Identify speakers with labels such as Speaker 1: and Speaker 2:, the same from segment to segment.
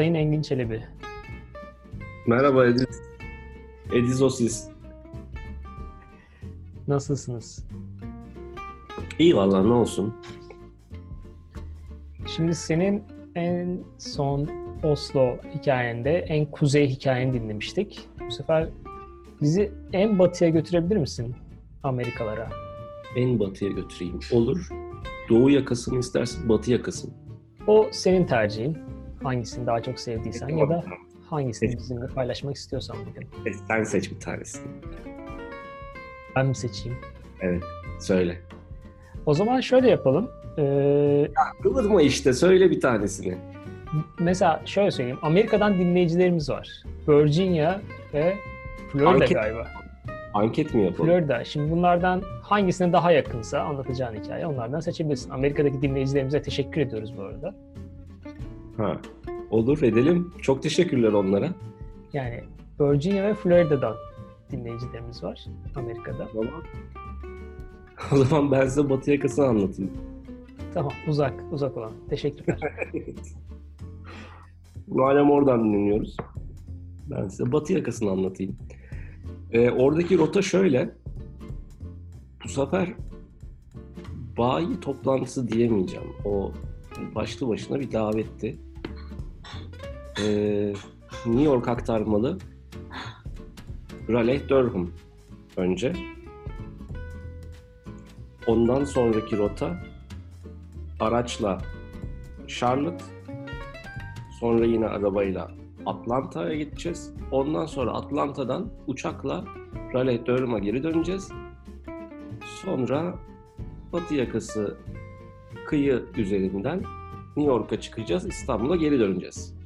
Speaker 1: Sayın Engin Çelebi.
Speaker 2: Merhaba Ediz. Edizosis.
Speaker 1: Nasılsınız?
Speaker 2: İyi vallahi ne olsun.
Speaker 1: Şimdi senin en son Oslo hikayende en kuzey hikayeni dinlemiştik. Bu sefer bizi en batıya götürebilir misin Amerikalara?
Speaker 2: En batıya götüreyim. Olur. Doğu yakasını istersin, batı yakasını.
Speaker 1: O senin tercihin. Hangisini daha çok sevdiysen ya da hangisini bizimle paylaşmak istiyorsan bugün.
Speaker 2: E, sen seç bir tanesini.
Speaker 1: Ben mi seçeyim?
Speaker 2: Evet, söyle.
Speaker 1: O zaman şöyle yapalım. Ee,
Speaker 2: Kıvırma işte, söyle bir tanesini.
Speaker 1: mesela şöyle söyleyeyim. Amerika'dan dinleyicilerimiz var. Virginia ve Florida
Speaker 2: Anket-
Speaker 1: galiba.
Speaker 2: Anket mi yapalım?
Speaker 1: Florida. Şimdi bunlardan hangisine daha yakınsa anlatacağın hikaye onlardan seçebilirsin. Amerika'daki dinleyicilerimize teşekkür ediyoruz bu arada.
Speaker 2: Ha. Olur, edelim. Çok teşekkürler onlara.
Speaker 1: Yani Virginia ve Florida'dan dinleyicilerimiz var Amerika'da.
Speaker 2: O zaman, o zaman ben size batı yakasını anlatayım.
Speaker 1: Tamam uzak uzak olan. Teşekkürler.
Speaker 2: Madem oradan dinliyoruz. Ben size batı yakasını anlatayım. Ee, oradaki rota şöyle. Bu sefer bayi toplantısı diyemeyeceğim. O başlı başına bir davetti. Ee, New York aktarmalı Raleigh Durham önce. Ondan sonraki rota araçla Charlotte Sonra yine arabayla Atlanta'ya gideceğiz. Ondan sonra Atlanta'dan uçakla Raleigh Durham'a geri döneceğiz. Sonra Batı yakası kıyı üzerinden New York'a çıkacağız. İstanbul'a geri döneceğiz.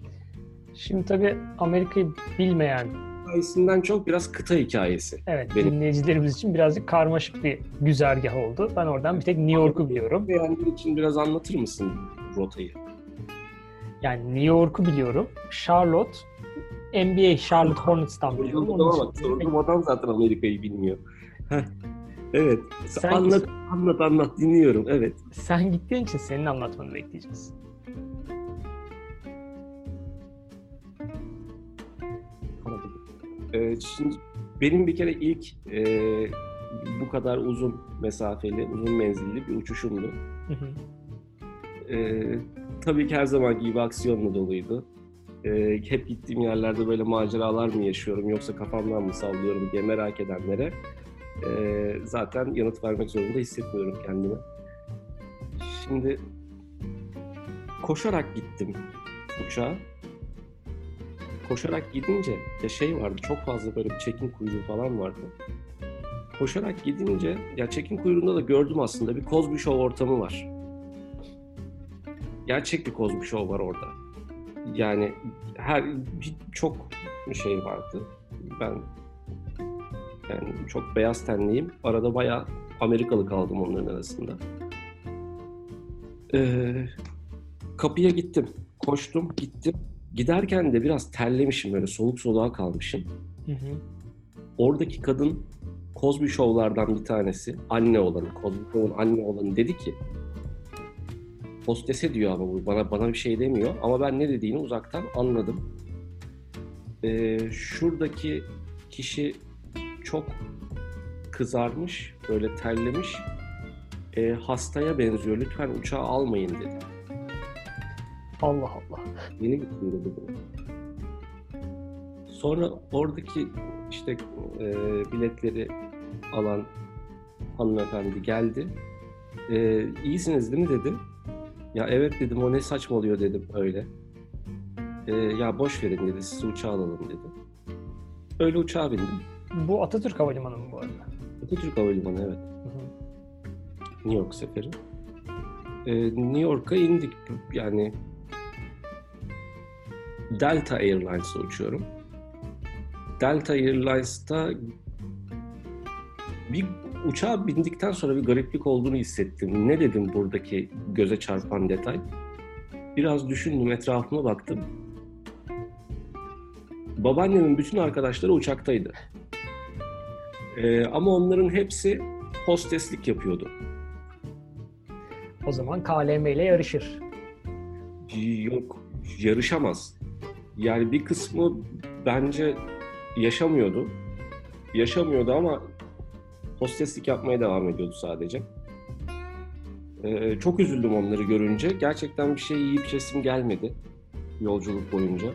Speaker 1: Şimdi tabii Amerika'yı bilmeyen
Speaker 2: Hikayesinden çok biraz kıta hikayesi.
Speaker 1: evet
Speaker 2: Benim-
Speaker 1: dinleyicilerimiz için birazcık karmaşık bir güzergah oldu. Ben oradan bir tek New York'u biliyorum.
Speaker 2: Beğendiğin için biraz anlatır mısın rotayı?
Speaker 1: Yani New York'u biliyorum. Charlotte NBA Charlotte Hornets'tan biliyorum.
Speaker 2: Adama bak, sorduğum adam zaten Amerika'yı bilmiyor. Evet.
Speaker 1: Sen-
Speaker 2: anlat, anlat, anlat. Dinliyorum. Evet.
Speaker 1: Sen gittiğin için senin anlatmanı bekleyeceğiz.
Speaker 2: Ee, şimdi benim bir kere ilk e, bu kadar uzun mesafeli, uzun menzilli bir uçuşumdu.
Speaker 1: Hı hı.
Speaker 2: Ee, tabii ki her zamanki gibi aksiyonla doluydu. Ee, hep gittiğim yerlerde böyle maceralar mı yaşıyorum yoksa kafamdan mı sallıyorum diye merak edenlere e, zaten yanıt vermek zorunda hissetmiyorum kendimi. Şimdi koşarak gittim uçağa. Koşarak gidince ya şey vardı çok fazla böyle bir çekim kuyruğu falan vardı. Koşarak gidince ya çekim kuyruğunda da gördüm aslında bir Cosby Show ortamı var. Gerçek bir Cosby Show var orada. Yani her çok şey vardı. Ben yani çok beyaz tenliyim. Arada bayağı Amerikalı kaldım onların arasında. Ee, kapıya gittim. Koştum, gittim. Giderken de biraz terlemişim böyle soğuk soluğa kalmışım.
Speaker 1: Hı hı.
Speaker 2: Oradaki kadın Cosby Show'lardan bir tanesi. Anne olanı, Cosby Show'un anne olanı dedi ki hostese diyor ama bu bana bana bir şey demiyor ama ben ne dediğini uzaktan anladım. Ee, şuradaki kişi çok kızarmış, böyle terlemiş. Ee, hastaya benziyor. Lütfen uçağa almayın dedi.
Speaker 1: Allah Allah.
Speaker 2: Yeni gittim dedi. Sonra oradaki işte e, biletleri alan hanımefendi geldi. E, iyisiniz değil mi dedi. Ya evet dedim o ne saçmalıyor dedim öyle. E, ya boş verin dedi sizi uçağa alalım dedi. Öyle uçağa bindim.
Speaker 1: Bu Atatürk Havalimanı mı bu arada?
Speaker 2: Atatürk Havalimanı evet.
Speaker 1: Hı hı.
Speaker 2: New York seferi. Ee, New York'a indik. Yani Delta Airlines'la uçuyorum. Delta Airlines'ta bir uçağa bindikten sonra bir gariplik olduğunu hissettim. Ne dedim buradaki göze çarpan detay? Biraz düşündüm, etrafıma baktım. Babaannemin bütün arkadaşları uçaktaydı. Ee, ama onların hepsi hosteslik yapıyordu.
Speaker 1: O zaman KLM ile yarışır.
Speaker 2: Yok, yarışamaz. Yani bir kısmı bence yaşamıyordu. Yaşamıyordu ama hosteslik yapmaya devam ediyordu sadece. Ee, çok üzüldüm onları görünce. Gerçekten bir şey yiyip içesim gelmedi yolculuk boyunca.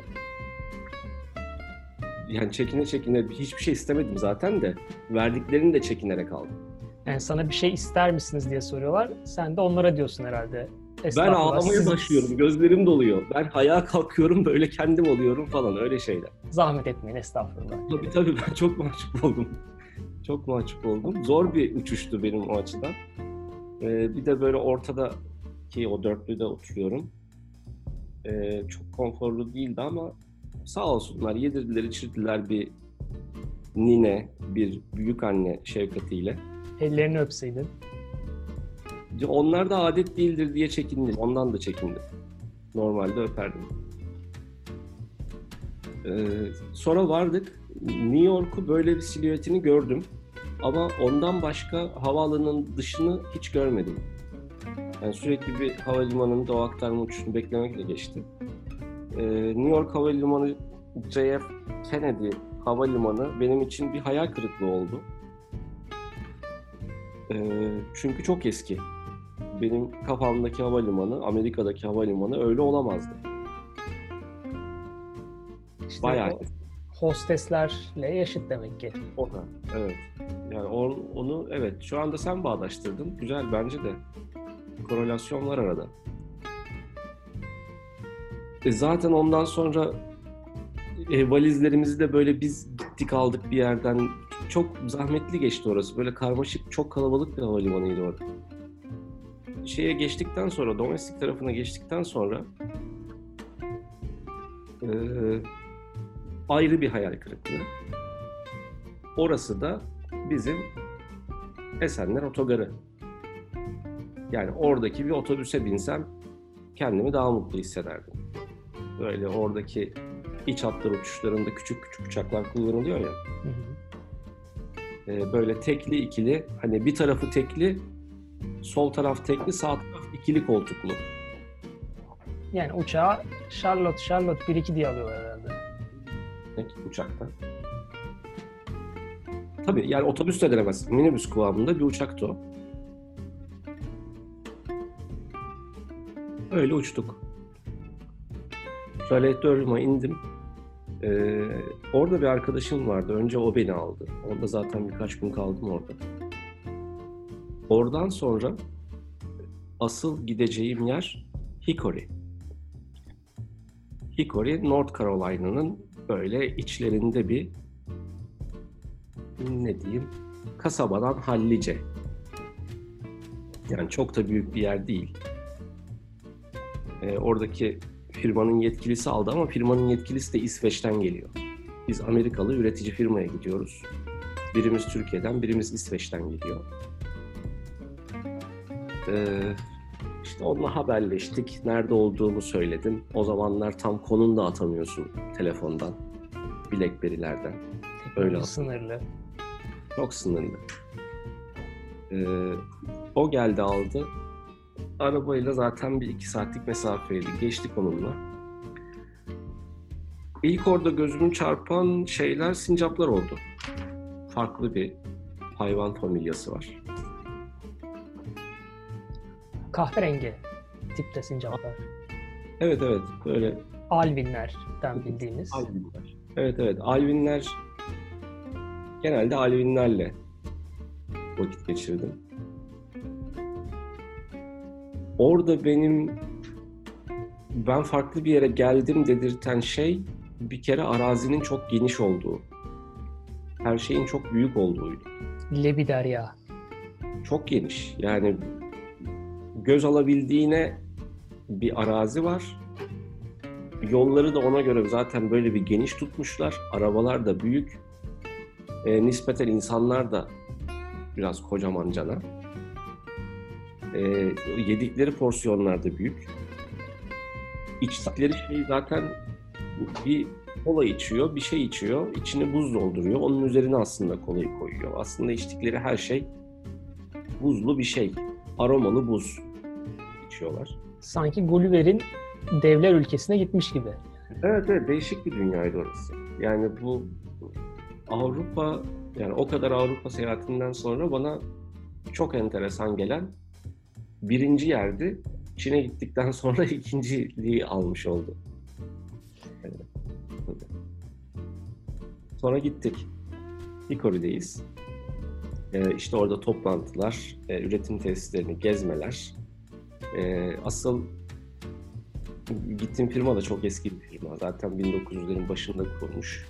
Speaker 2: Yani çekine çekine hiçbir şey istemedim zaten de verdiklerini de çekinerek aldım.
Speaker 1: Yani sana bir şey ister misiniz diye soruyorlar. Sen de onlara diyorsun herhalde.
Speaker 2: Ben ağlamaya
Speaker 1: siz
Speaker 2: başlıyorum. Gözlerim doluyor. Ben ayağa kalkıyorum böyle kendim oluyorum falan öyle şeyler.
Speaker 1: Zahmet etmeyin estağfurullah.
Speaker 2: Tabii tabii ben çok mahcup oldum. Çok mahcup oldum. Zor bir uçuştu benim o açıdan. Ee, bir de böyle ortada ki o dörtlüde oturuyorum. Ee, çok konforlu değildi ama sağ olsunlar yedirdiler içirdiler bir nine, bir büyük anne şefkatiyle.
Speaker 1: Ellerini öpseydin.
Speaker 2: Onlar da adet değildir diye çekindim. Ondan da çekindim. Normalde öperdim. Ee, sonra vardık. New York'u böyle bir silüetini gördüm. Ama ondan başka havaalanının dışını hiç görmedim. Yani sürekli bir havalimanında o aktarma uçuşunu beklemekle geçti. Ee, New York Havalimanı JF Kennedy Havalimanı benim için bir hayal kırıklığı oldu. Ee, çünkü çok eski. Benim kafamdaki havalimanı, Amerika'daki havalimanı öyle olamazdı.
Speaker 1: İşte
Speaker 2: Bayağı
Speaker 1: o hosteslerle yaşıt demek ki.
Speaker 2: O da, evet. Yani onu, onu evet şu anda sen bağdaştırdın. Güzel bence de. Korelasyon var arada. E zaten ondan sonra e, valizlerimizi de böyle biz gittik aldık bir yerden. Çok zahmetli geçti orası. Böyle karmaşık, çok kalabalık bir havalimanıydı orada. Şeye geçtikten sonra, domestik tarafına geçtikten sonra e, ayrı bir hayal kırıklığı. Orası da bizim Esenler Otogarı. Yani oradaki bir otobüse binsem kendimi daha mutlu hissederdim. Böyle oradaki iç hatlar uçuşlarında küçük küçük uçaklar kullanılıyor ya.
Speaker 1: Hı hı.
Speaker 2: e, Böyle tekli ikili hani bir tarafı tekli sol taraf tekli sağ taraf ikili koltuklu.
Speaker 1: Yani uçağa Charlotte, Charlotte 1-2 diye alıyorlar herhalde.
Speaker 2: Tek uçakta. Tabii yani otobüs de denemez. Minibüs kıvamında bir uçaktı o. Öyle uçtuk. Charlotte Durham'a indim. Ee, orada bir arkadaşım vardı. Önce o beni aldı. Orada zaten birkaç gün kaldım orada. Oradan sonra asıl gideceğim yer Hickory. Hickory, North Carolina'nın böyle içlerinde bir ne diyeyim kasabadan hallice. Yani çok da büyük bir yer değil. Ee, oradaki firmanın yetkilisi aldı ama firmanın yetkilisi de İsveç'ten geliyor. Biz Amerikalı üretici firmaya gidiyoruz. Birimiz Türkiye'den, birimiz İsveç'ten geliyor. Ee, işte onunla haberleştik. Nerede olduğumu söyledim. O zamanlar tam konum da atamıyorsun telefondan. Blackberry'lerden. Öyle
Speaker 1: Teknoloji sınırlı.
Speaker 2: Çok sınırlı. Ee, o geldi aldı. Arabayla zaten bir iki saatlik mesafeydi. Geçtik onunla. İlk orada gözümü çarpan şeyler sincaplar oldu. Farklı bir hayvan familyası var.
Speaker 1: Kahverengi tipte sincaplar.
Speaker 2: Evet evet böyle
Speaker 1: Alvinlerden bildiğimiz.
Speaker 2: Alvinler. Evet evet Alvinler genelde Alvinlerle vakit geçirdim. Orada benim ben farklı bir yere geldim dedirten şey bir kere arazinin çok geniş olduğu. Her şeyin çok büyük olduğuydu.
Speaker 1: Lebiderya.
Speaker 2: Çok geniş. Yani göz alabildiğine bir arazi var. Yolları da ona göre zaten böyle bir geniş tutmuşlar. Arabalar da büyük. E, nispeten insanlar da biraz kocaman cana. E, yedikleri porsiyonlar da büyük. İçtikleri şey zaten bir kola içiyor, bir şey içiyor, içine buz dolduruyor. Onun üzerine aslında kolayı koyuyor. Aslında içtikleri her şey buzlu bir şey. Aromalı buz içiyorlar.
Speaker 1: Sanki Gulliver'in devler ülkesine gitmiş gibi.
Speaker 2: Evet evet değişik bir dünyaydı orası. Yani bu Avrupa yani o kadar Avrupa seyahatinden sonra bana çok enteresan gelen birinci yerdi. Çin'e gittikten sonra ikinciliği almış oldu. Evet, Sonra gittik. Hikori'deyiz. Ee, işte orada toplantılar, e, üretim tesislerini gezmeler. Ee, asıl gittiğim firma da çok eski bir firma. Zaten 1900'lerin başında kurulmuş.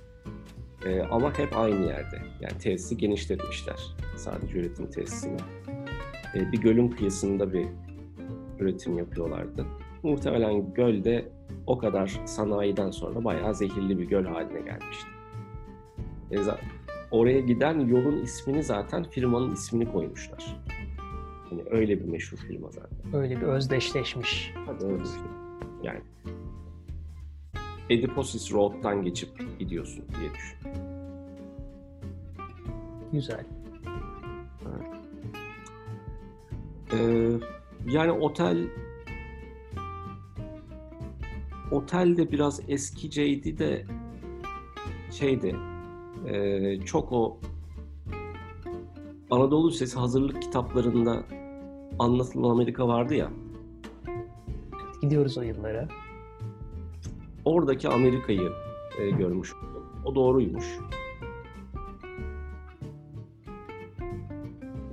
Speaker 2: Ee, ama hep aynı yerde. Yani tesisi genişletmişler. Sadece üretim tesisini. Ee, bir gölün kıyısında bir üretim yapıyorlardı. Muhtemelen göl de o kadar sanayiden sonra bayağı zehirli bir göl haline gelmişti. E, oraya giden yolun ismini zaten firmanın ismini koymuşlar. Yani öyle bir meşhur firma zaten.
Speaker 1: Öyle bir özdeşleşmiş.
Speaker 2: Bir şey. Yani Ediposis Road'dan geçip gidiyorsun diye düşün.
Speaker 1: Güzel.
Speaker 2: Ee, yani otel otel de biraz eskiceydi de şeydi e, çok o Anadolu Lisesi hazırlık kitaplarında anlatılan Amerika vardı ya.
Speaker 1: Gidiyoruz o yıllara.
Speaker 2: Oradaki Amerika'yı e, görmüş oldum. O doğruymuş.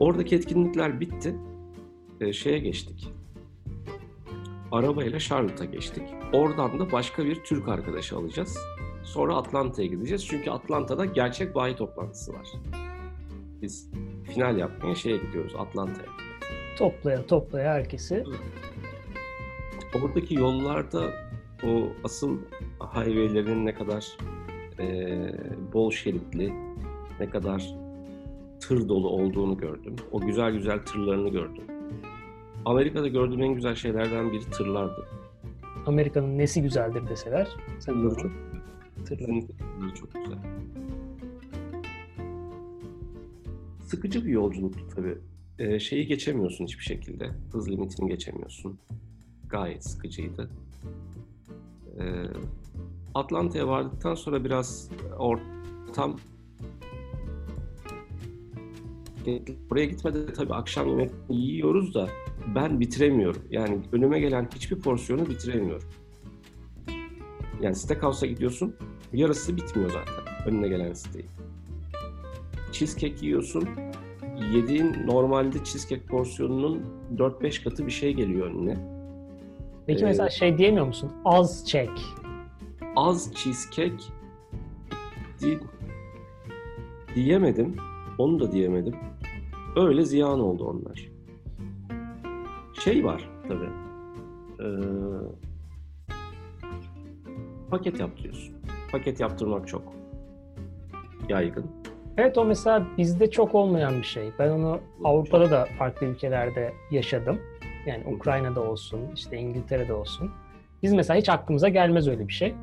Speaker 2: Oradaki etkinlikler bitti. E, şeye geçtik. Arabayla Charlotte'a geçtik. Oradan da başka bir Türk arkadaşı alacağız. Sonra Atlanta'ya gideceğiz. Çünkü Atlanta'da gerçek bayi toplantısı var. Biz final yapmaya şeye gidiyoruz Atlanta'ya.
Speaker 1: Toplaya toplaya herkesi.
Speaker 2: Oradaki yollarda o asıl highway'lerin ne kadar e, bol şeritli, ne kadar tır dolu olduğunu gördüm. O güzel güzel tırlarını gördüm. Amerika'da gördüğüm en güzel şeylerden biri tırlardı.
Speaker 1: Amerika'nın nesi güzeldir deseler. Sen de
Speaker 2: çok,
Speaker 1: tırlar.
Speaker 2: çok güzel. Sıkıcı bir yolculuktu tabii. Ee, şeyi geçemiyorsun hiçbir şekilde. Hız limitini geçemiyorsun. Gayet sıkıcıydı. Ee, Atlanta'ya vardıktan sonra biraz ortam Oraya gitmeden tabii akşam yemek yiyoruz da ben bitiremiyorum. Yani önüme gelen hiçbir porsiyonu bitiremiyorum. Yani steakhouse'a gidiyorsun, yarısı bitmiyor zaten önüne gelen steak. Cheesecake yiyorsun, yediğin normalde cheesecake porsiyonunun 4-5 katı bir şey geliyor önüne.
Speaker 1: Peki
Speaker 2: Ee,
Speaker 1: mesela şey diyemiyor musun? Az çek.
Speaker 2: Az cheesecake di- diyemedim. Onu da diyemedim. Öyle ziyan oldu onlar. Şey var tabii. Ee, paket yaptırıyorsun. Paket yaptırmak çok yaygın.
Speaker 1: Evet o mesela bizde çok olmayan bir şey. Ben onu Avrupa'da da farklı ülkelerde yaşadım. Yani Ukrayna'da olsun, işte İngiltere'de olsun. Biz mesela hiç aklımıza gelmez öyle bir şey.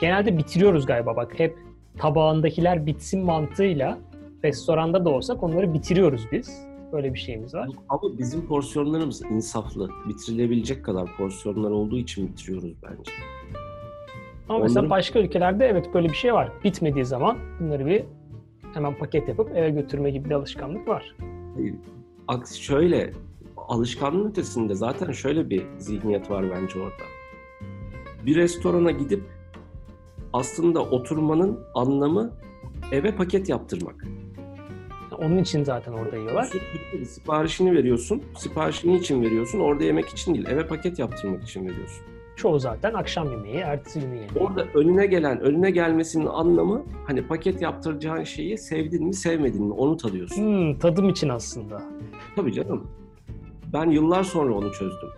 Speaker 1: Genelde bitiriyoruz galiba bak hep tabağındakiler bitsin mantığıyla restoranda da olsak onları bitiriyoruz biz. Böyle bir şeyimiz var.
Speaker 2: Ama bizim porsiyonlarımız insaflı. Bitirilebilecek kadar porsiyonlar olduğu için bitiriyoruz bence.
Speaker 1: Ama mesela
Speaker 2: Onların-
Speaker 1: başka ülkelerde evet böyle bir şey var. Bitmediği zaman bunları bir hemen paket yapıp eve götürme gibi bir alışkanlık var.
Speaker 2: Hayır. Aksi şöyle alışkanlığın ötesinde zaten şöyle bir zihniyet var bence orada. Bir restorana gidip aslında oturmanın anlamı eve paket yaptırmak.
Speaker 1: Onun için zaten orada yiyorlar.
Speaker 2: Siparişini veriyorsun. Siparişini için veriyorsun. Orada yemek için değil. Eve paket yaptırmak için veriyorsun.
Speaker 1: Çoğu zaten akşam yemeği, ertesi günü yemeği.
Speaker 2: Orada önüne gelen, önüne gelmesinin anlamı hani paket yaptıracağın şeyi sevdin mi, sevmedin mi onu tadıyorsun.
Speaker 1: Hmm, tadım için aslında.
Speaker 2: Tabii canım. Ben yıllar sonra onu çözdüm.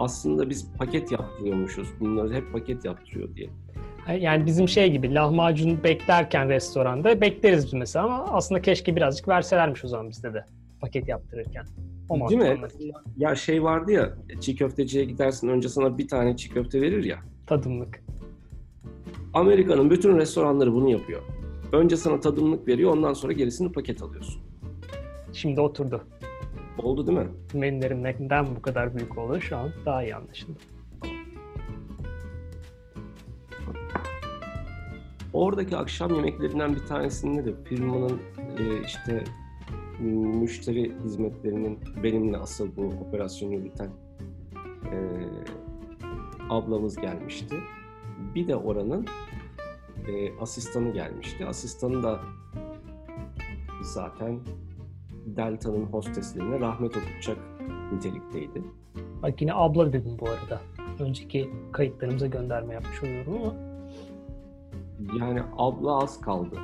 Speaker 2: Aslında biz paket yaptırıyormuşuz. Bunları hep paket yaptırıyor diye.
Speaker 1: Yani bizim şey gibi lahmacun beklerken restoranda bekleriz biz mesela ama aslında keşke birazcık verselermiş o zaman bizde de paket yaptırırken. O
Speaker 2: Değil mi? Ya şey vardı ya, çiğ köfteciye gidersin önce sana bir tane çiğ köfte verir ya.
Speaker 1: Tadımlık.
Speaker 2: Amerika'nın bütün restoranları bunu yapıyor. Önce sana tadımlık veriyor, ondan sonra gerisini paket alıyorsun.
Speaker 1: Şimdi oturdu.
Speaker 2: Oldu değil mi?
Speaker 1: Menülerim neden bu kadar büyük oldu şu an daha iyi anlaşıldı.
Speaker 2: Oradaki akşam yemeklerinden bir tanesinde de firmanın e, işte müşteri hizmetlerinin benimle asıl bu operasyonu yürüten e, ablamız gelmişti. Bir de oranın e, asistanı gelmişti. Asistanı da zaten Delta'nın hosteslerine rahmet okutacak nitelikteydi.
Speaker 1: Bak yine abla dedim bu arada. Önceki kayıtlarımıza gönderme yapmış oluyorum ama.
Speaker 2: Yani abla az kaldı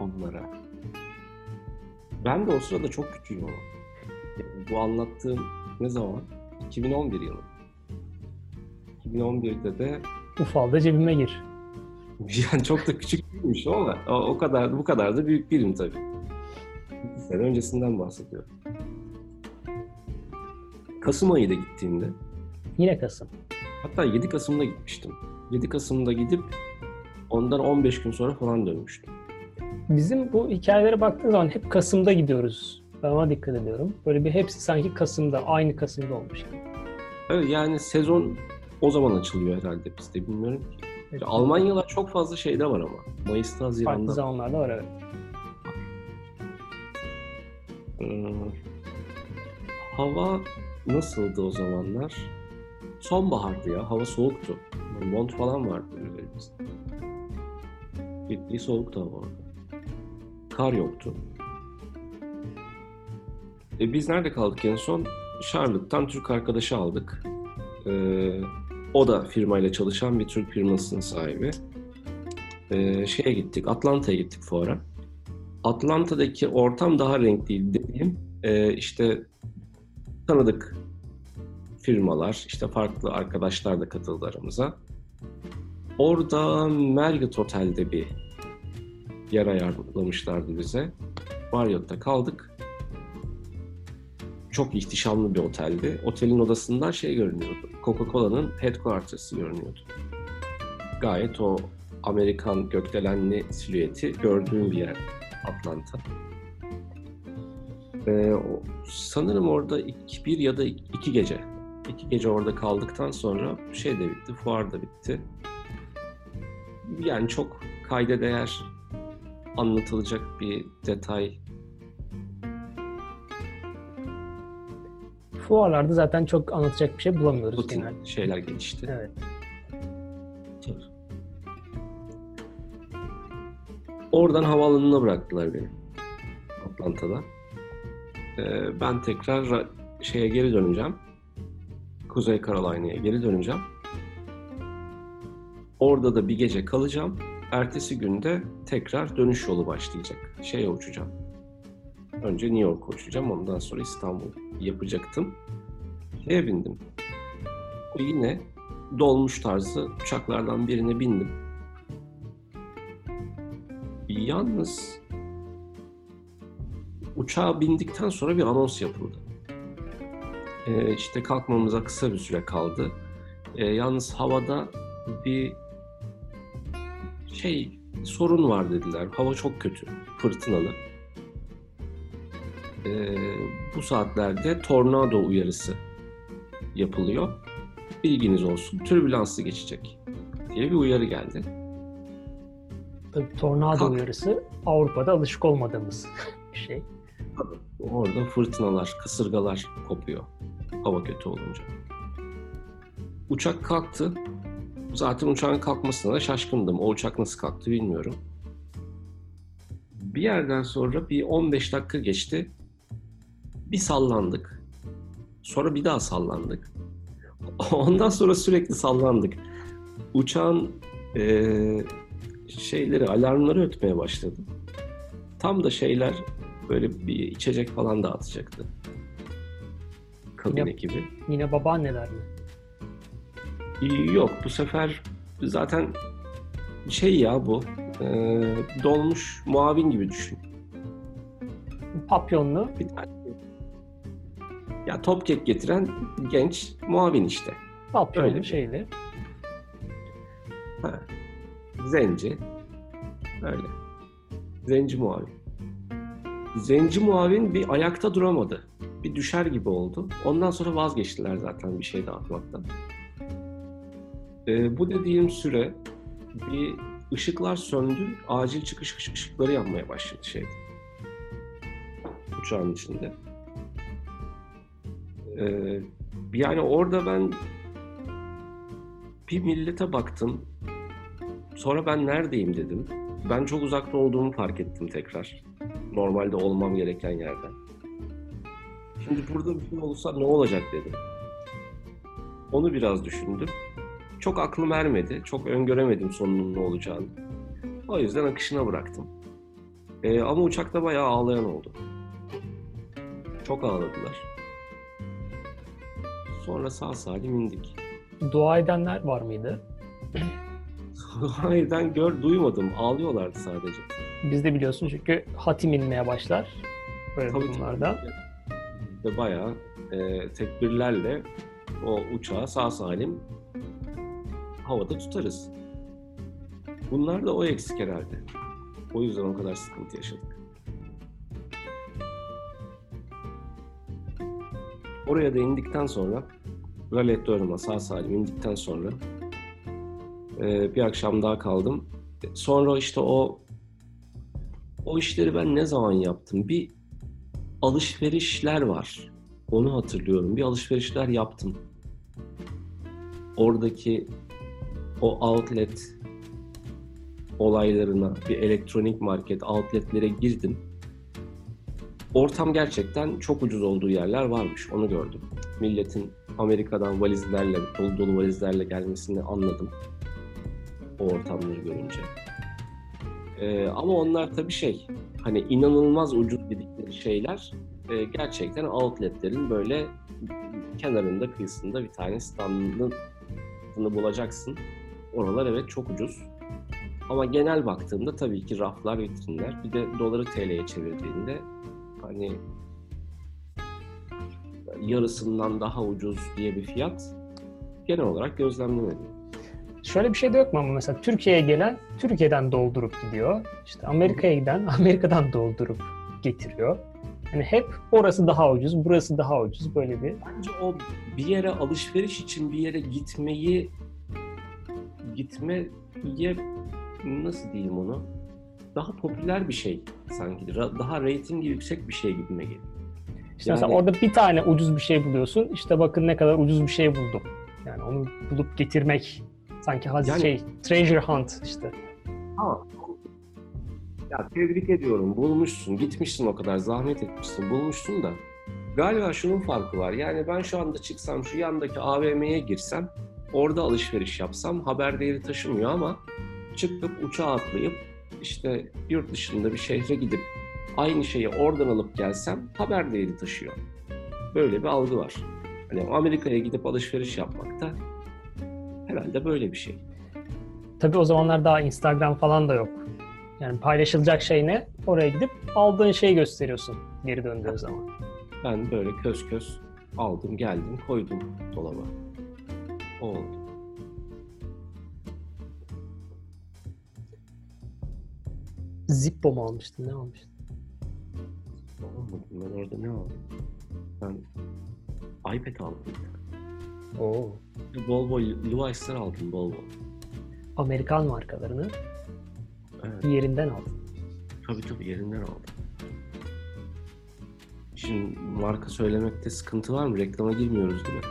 Speaker 2: onlara. Ben de o sırada çok küçüğüm ama. Bu anlattığım ne zaman? 2011 yılı. 2011'de de
Speaker 1: Ufalda cebime gir.
Speaker 2: yani çok da küçük değilmiş ama o, o kadar bu kadar da büyük değilim tabii. Bir sene öncesinden bahsediyorum. Kasım ayıydı gittiğimde.
Speaker 1: Yine Kasım.
Speaker 2: Hatta 7 Kasım'da gitmiştim. 7 Kasım'da gidip ondan 15 gün sonra falan dönmüştüm.
Speaker 1: Bizim bu hikayelere baktığın zaman hep Kasım'da gidiyoruz. Ben ona dikkat ediyorum. Böyle bir hepsi sanki Kasım'da, aynı Kasım'da olmuş.
Speaker 2: Evet yani sezon o zaman açılıyor herhalde bizde bilmiyorum ki.
Speaker 1: Evet.
Speaker 2: Almanyalar çok fazla şeyde var ama. Mayıs'ta,
Speaker 1: Farklı
Speaker 2: Haziran'da.
Speaker 1: zamanlarda var evet.
Speaker 2: Hmm. Hava nasıldı o zamanlar? Sonbahardı ya. Hava soğuktu. Mont falan vardı üzerimizde. Ciddi soğuktu hava orada. Kar yoktu. E biz nerede kaldık en son? Charlotte'tan Türk arkadaşı aldık. Ee, o da firmayla çalışan bir Türk firmasının sahibi. Ee, şeye gittik, Atlanta'ya gittik fuara. Atlanta'daki ortam daha renkliydi dediğim e, işte tanıdık firmalar, işte farklı arkadaşlar da katıldı aramıza. Orada Marriott Otel'de bir yer ayarlamışlardı bize. Marriott'ta kaldık. Çok ihtişamlı bir oteldi. Otelin odasından şey görünüyordu. Coca-Cola'nın headquarters'ı görünüyordu. Gayet o Amerikan gökdelenli silüeti gördüğüm bir yer Atlanta. Ee, sanırım orada iki, bir ya da iki gece. iki gece orada kaldıktan sonra şey de bitti, fuar da bitti. Yani çok kayda değer anlatılacak bir detay
Speaker 1: Fuarlarda zaten çok anlatacak bir şey bulamıyoruz
Speaker 2: rutin
Speaker 1: genelde.
Speaker 2: şeyler gelişti.
Speaker 1: Evet.
Speaker 2: Oradan havaalanına bıraktılar beni. Atlanta'da. Ee, ben tekrar ra- şeye geri döneceğim. Kuzey Carolina'ya geri döneceğim. Orada da bir gece kalacağım. Ertesi günde tekrar dönüş yolu başlayacak. Şeye uçacağım. Önce New York'a uçacağım. Ondan sonra İstanbul yapacaktım. Şeye bindim. Yine dolmuş tarzı uçaklardan birine bindim. Yalnız uçağa bindikten sonra bir anons yapıldı. Ee, işte kalkmamıza kısa bir süre kaldı. Ee, yalnız havada bir şey sorun var dediler. Hava çok kötü, fırtınalı. Ee, bu saatlerde tornado uyarısı yapılıyor. Bilginiz olsun, türbülanslı geçecek diye bir uyarı geldi.
Speaker 1: Tabii tornado
Speaker 2: Kalk.
Speaker 1: uyarısı Avrupa'da alışık olmadığımız bir şey.
Speaker 2: Orada fırtınalar, kasırgalar kopuyor hava kötü olunca. Uçak kalktı. Zaten uçağın kalkmasına da şaşkındım. O uçak nasıl kalktı bilmiyorum. Bir yerden sonra bir 15 dakika geçti. Bir sallandık. Sonra bir daha sallandık. Ondan sonra sürekli sallandık. Uçağın eee, şeyleri, alarmları ötmeye başladı. Tam da şeyler böyle bir içecek falan dağıtacaktı. Kabin
Speaker 1: Yap.
Speaker 2: ekibi.
Speaker 1: Yine babaanneler mi?
Speaker 2: Yok bu sefer zaten şey ya bu e, dolmuş muavin gibi düşün.
Speaker 1: Papyonlu
Speaker 2: Bir tane ya top kek getiren genç muavin işte.
Speaker 1: papyonlu
Speaker 2: Öyle bir-
Speaker 1: şeyli.
Speaker 2: Ha. Zenci. Öyle. Zenci muavin. Zenci muavin bir ayakta duramadı. Bir düşer gibi oldu. Ondan sonra vazgeçtiler zaten bir şey dağıtmaktan. Ee, bu dediğim süre bir ışıklar söndü. Acil çıkış ışıkları yanmaya başladı şeyde. Uçağın içinde. Ee, yani orada ben bir millete baktım. Sonra ben neredeyim dedim. Ben çok uzakta olduğumu fark ettim tekrar. Normalde olmam gereken yerden. Şimdi burada bir şey olursa ne olacak dedim. Onu biraz düşündüm. Çok aklım ermedi. Çok öngöremedim sonunun ne olacağını. O yüzden akışına bıraktım. Ee, ama uçakta bayağı ağlayan oldu. Çok ağladılar. Sonra sağ salim indik.
Speaker 1: Dua edenler var mıydı?
Speaker 2: Hayır ben gör duymadım. Ağlıyorlardı sadece.
Speaker 1: Biz de biliyorsun çünkü hatim inmeye başlar böyle
Speaker 2: Tabii,
Speaker 1: durumlarda.
Speaker 2: tabii. De bayağı e, tekbirlerle o uçağı sağ salim havada tutarız. Bunlar da o eksik herhalde. O yüzden o kadar sıkıntı yaşadık. Oraya da indikten sonra Galet Dörm'a sağ salim indikten sonra e, bir akşam daha kaldım. Sonra işte o o işleri ben ne zaman yaptım? Bir alışverişler var. Onu hatırlıyorum. Bir alışverişler yaptım. Oradaki o outlet olaylarına, bir elektronik market outletlere girdim. Ortam gerçekten çok ucuz olduğu yerler varmış. Onu gördüm. Milletin Amerika'dan valizlerle, dolu dolu valizlerle gelmesini anladım. O ortamları görünce. Ee, ama onlar tabii şey, hani inanılmaz ucuz dedikleri şeyler e, gerçekten outletlerin böyle kenarında, kıyısında bir tane standını bulacaksın. Oralar evet çok ucuz. Ama genel baktığımda tabii ki raflar, vitrinler. Bir de doları TL'ye çevirdiğinde hani yarısından daha ucuz diye bir fiyat genel olarak gözlemlemedim.
Speaker 1: Şöyle bir şey de yok mu ama mesela Türkiye'ye gelen Türkiye'den doldurup gidiyor. İşte Amerika'ya giden Amerika'dan doldurup getiriyor. Yani hep orası daha ucuz, burası daha ucuz böyle bir.
Speaker 2: Bence o bir yere alışveriş için bir yere gitmeyi gitmeye nasıl diyeyim onu? Daha popüler bir şey sanki. Daha reytingi yüksek bir şey gibime geliyor.
Speaker 1: İşte
Speaker 2: Yani-
Speaker 1: mesela orada bir tane ucuz bir şey buluyorsun. İşte bakın ne kadar ucuz bir şey buldum. Yani onu bulup getirmek sanki haz
Speaker 2: Yani-
Speaker 1: şey treasure hunt işte.
Speaker 2: Ha. Ya tebrik ediyorum. Bulmuşsun. Gitmişsin o kadar. Zahmet etmişsin. Bulmuşsun da. Galiba şunun farkı var. Yani ben şu anda çıksam şu yandaki AVM'ye girsem orada alışveriş yapsam haber değeri taşımıyor ama çıkıp uçağa atlayıp işte yurt dışında bir şehre gidip aynı şeyi oradan alıp gelsem haber değeri taşıyor. Böyle bir algı var. Hani Amerika'ya gidip alışveriş yapmak da herhalde böyle bir şey.
Speaker 1: Tabii o zamanlar daha Instagram falan da yok. Yani paylaşılacak şey ne? Oraya gidip aldığın şeyi gösteriyorsun geri döndüğün zaman.
Speaker 2: Ben böyle köz köz aldım, geldim, koydum dolaba. Oldu.
Speaker 1: Zippo mu almıştın? Ne almıştın?
Speaker 2: Olmadı. Ben orada ne aldım? Ben iPad aldım.
Speaker 1: Oo.
Speaker 2: Bol bol Levi's'ler aldım bol bol.
Speaker 1: Amerikan markalarını
Speaker 2: Evet.
Speaker 1: yerinden aldın.
Speaker 2: Tabii tabii yerinden aldım. Şimdi marka söylemekte sıkıntı var mı? Reklama girmiyoruz değil mi?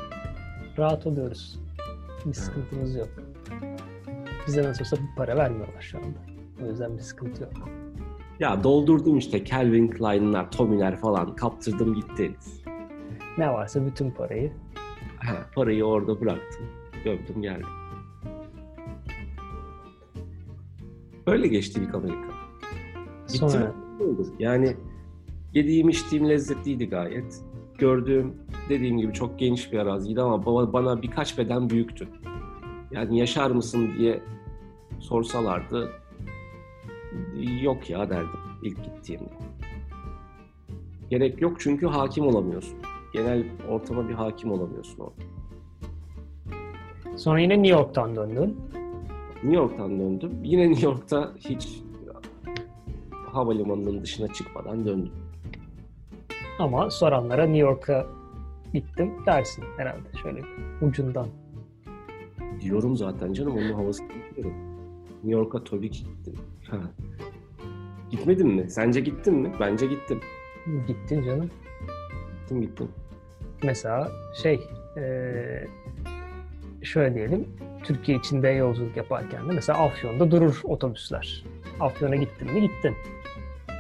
Speaker 1: Rahat oluyoruz. Bir sıkıntımız yok. Bize nasıl olsa para vermiyorlar şu anda. O yüzden bir sıkıntı yok.
Speaker 2: Ya doldurdum işte Calvin Klein'ler, Tommy'ler falan kaptırdım gitti.
Speaker 1: Ne varsa bütün parayı
Speaker 2: Ha, parayı orada bıraktım. Gömdüm geldim. Öyle geçti ilk Amerika. Gittim
Speaker 1: sonra.
Speaker 2: Yani yediğim içtiğim lezzetliydi gayet. Gördüğüm dediğim gibi çok geniş bir araziydi ama baba- bana birkaç beden büyüktü. Yani yaşar mısın diye sorsalardı yok ya derdim ilk gittiğimde. Gerek yok çünkü hakim olamıyorsun. Genel ortama bir hakim olamıyorsun orada.
Speaker 1: sonra yine New York'tan döndün.
Speaker 2: New York'tan döndüm. Yine New York'ta hiç havalimanının dışına çıkmadan döndüm.
Speaker 1: Ama soranlara New York'a gittim dersin herhalde şöyle bir ucundan.
Speaker 2: Diyorum zaten canım onun havasını biliyorum. New York'a tabii ki gittim. Gitmedin mi? Sence gittin mi? Bence gittim.
Speaker 1: Gittin canım.
Speaker 2: Gittim gittim.
Speaker 1: Mesela şey eee, şöyle diyelim Türkiye içinde yolculuk yaparken de mesela Afyon'da durur otobüsler. Afyon'a gittin mi gittin.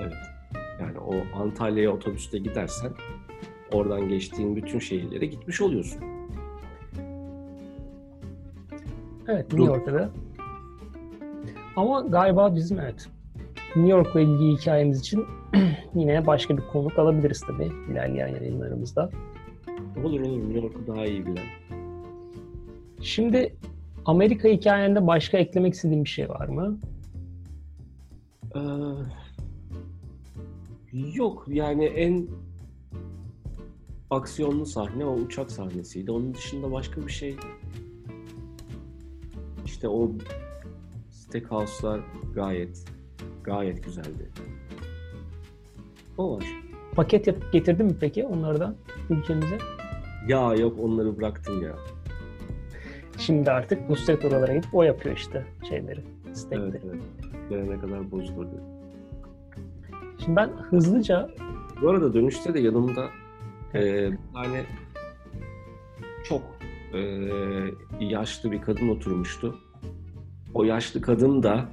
Speaker 2: Evet. Yani o Antalya'ya otobüste gidersen oradan geçtiğin bütün şehirlere gitmiş oluyorsun.
Speaker 1: Evet New. York'ta da. Ama galiba bizim evet New York'la ilgili hikayemiz için yine başka bir konuk alabiliriz tabii ilerleyen yayınlarımızda.
Speaker 2: Olur olur New York'u daha iyi bilen.
Speaker 1: Şimdi Amerika hikayende başka eklemek istediğin bir şey var mı?
Speaker 2: Ee, yok yani en aksiyonlu sahne o uçak sahnesiydi. Onun dışında başka bir şey işte o steakhouse'lar gayet gayet güzeldi. O var.
Speaker 1: Paket yapıp getirdin mi peki onlardan ülkemize?
Speaker 2: Ya yok onları bıraktım ya.
Speaker 1: Şimdi artık Nusret oralara gidip o yapıyor işte şeyleri, steakleri.
Speaker 2: Evet evet. Gelene kadar bozulurdu.
Speaker 1: Şimdi ben hızlıca
Speaker 2: Bu arada dönüşte de yanımda e, bir tane çok e, yaşlı bir kadın oturmuştu. O yaşlı kadın da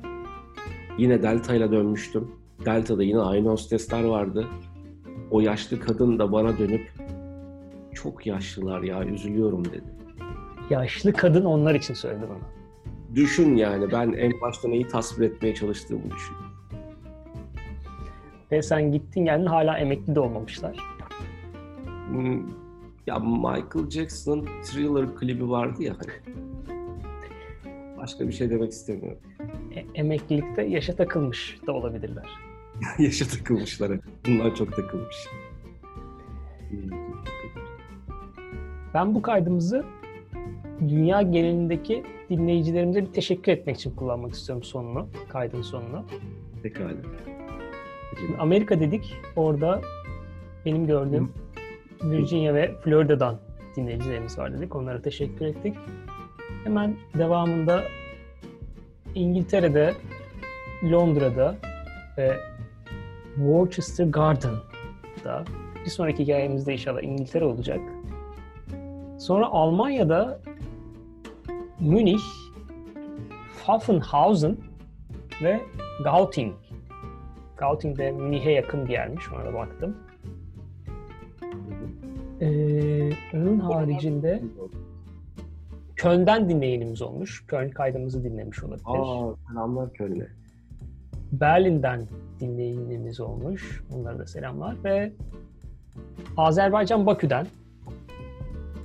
Speaker 2: yine Delta ile dönmüştüm. Delta'da yine aynı hostesler vardı. O yaşlı kadın da bana dönüp çok yaşlılar ya üzülüyorum dedi.
Speaker 1: yaşlı kadın onlar için söyledi bana.
Speaker 2: Düşün yani ben en başta neyi tasvir etmeye çalıştığımı düşün.
Speaker 1: Ve sen gittin geldin hala emekli de olmamışlar.
Speaker 2: Hmm, Ya Michael Jackson'ın Thriller klibi vardı ya hani. Başka bir şey demek istemiyorum.
Speaker 1: E- emeklilikte yaşa takılmış da olabilirler.
Speaker 2: Yaşa takılmışlar. Bunlar çok takılmış.
Speaker 1: Ben bu kaydımızı dünya genelindeki dinleyicilerimize bir teşekkür etmek için kullanmak istiyorum sonunu, kaydın sonunu.
Speaker 2: Pekala.
Speaker 1: Şimdi Amerika dedik, orada benim gördüğüm Virginia ve Florida'dan dinleyicilerimiz var dedik. Onlara teşekkür ettik. Hemen devamında İngiltere'de, Londra'da ve Worcester Garden'da bir sonraki hikayemizde inşallah İngiltere olacak. Sonra Almanya'da Münih, Pfaffenhausen ve Gauting. Gauting de Münih'e yakın bir yermiş. Ona da baktım. Ee, onun haricinde Köln'den dinleyenimiz olmuş. Köln kaydımızı dinlemiş olabilir.
Speaker 2: Aa, selamlar Köln'e.
Speaker 1: Berlin'den dinleyenimiz olmuş. Onlara da selamlar. Ve Azerbaycan Bakü'den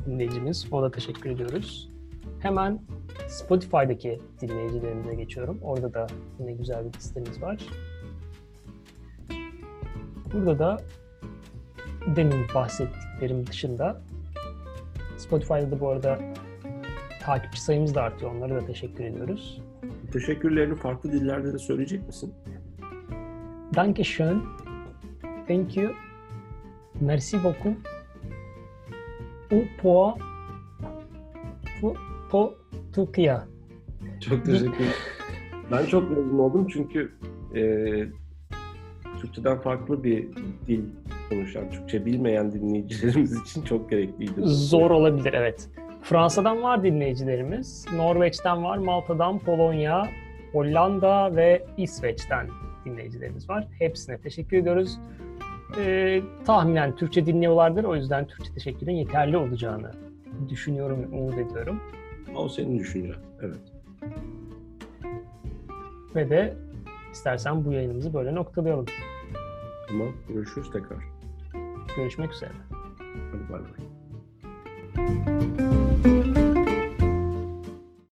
Speaker 1: dinleyicimiz. Ona da teşekkür ediyoruz. Hemen Spotify'daki dinleyicilerimize geçiyorum. Orada da yine güzel bir listemiz var. Burada da demin bahsettiklerim dışında Spotify'da da bu arada takipçi sayımız da artıyor. Onlara da teşekkür ediyoruz.
Speaker 2: Teşekkürlerini farklı dillerde de söyleyecek misin?
Speaker 1: Danke schön. Thank you. Merci beaucoup. U po fu po Türkiye.
Speaker 2: Çok teşekkür ederim. Ben çok memnun oldum çünkü e, Türkçeden farklı bir dil konuşan, Türkçe bilmeyen dinleyicilerimiz için çok gerekliydi.
Speaker 1: Zor olabilir evet. Fransa'dan var dinleyicilerimiz. Norveç'ten var, Malta'dan, Polonya, Hollanda ve İsveç'ten dinleyicilerimiz var. Hepsine teşekkür ediyoruz. Ee, tahminen Türkçe dinliyorlardır. O yüzden Türkçe teşekkürün yeterli olacağını düşünüyorum umut ediyorum.
Speaker 2: O senin düşüncen. Evet.
Speaker 1: Ve de istersen bu yayınımızı böyle noktalayalım.
Speaker 2: Tamam. Görüşürüz tekrar.
Speaker 1: Görüşmek üzere.
Speaker 2: Hadi bay bay.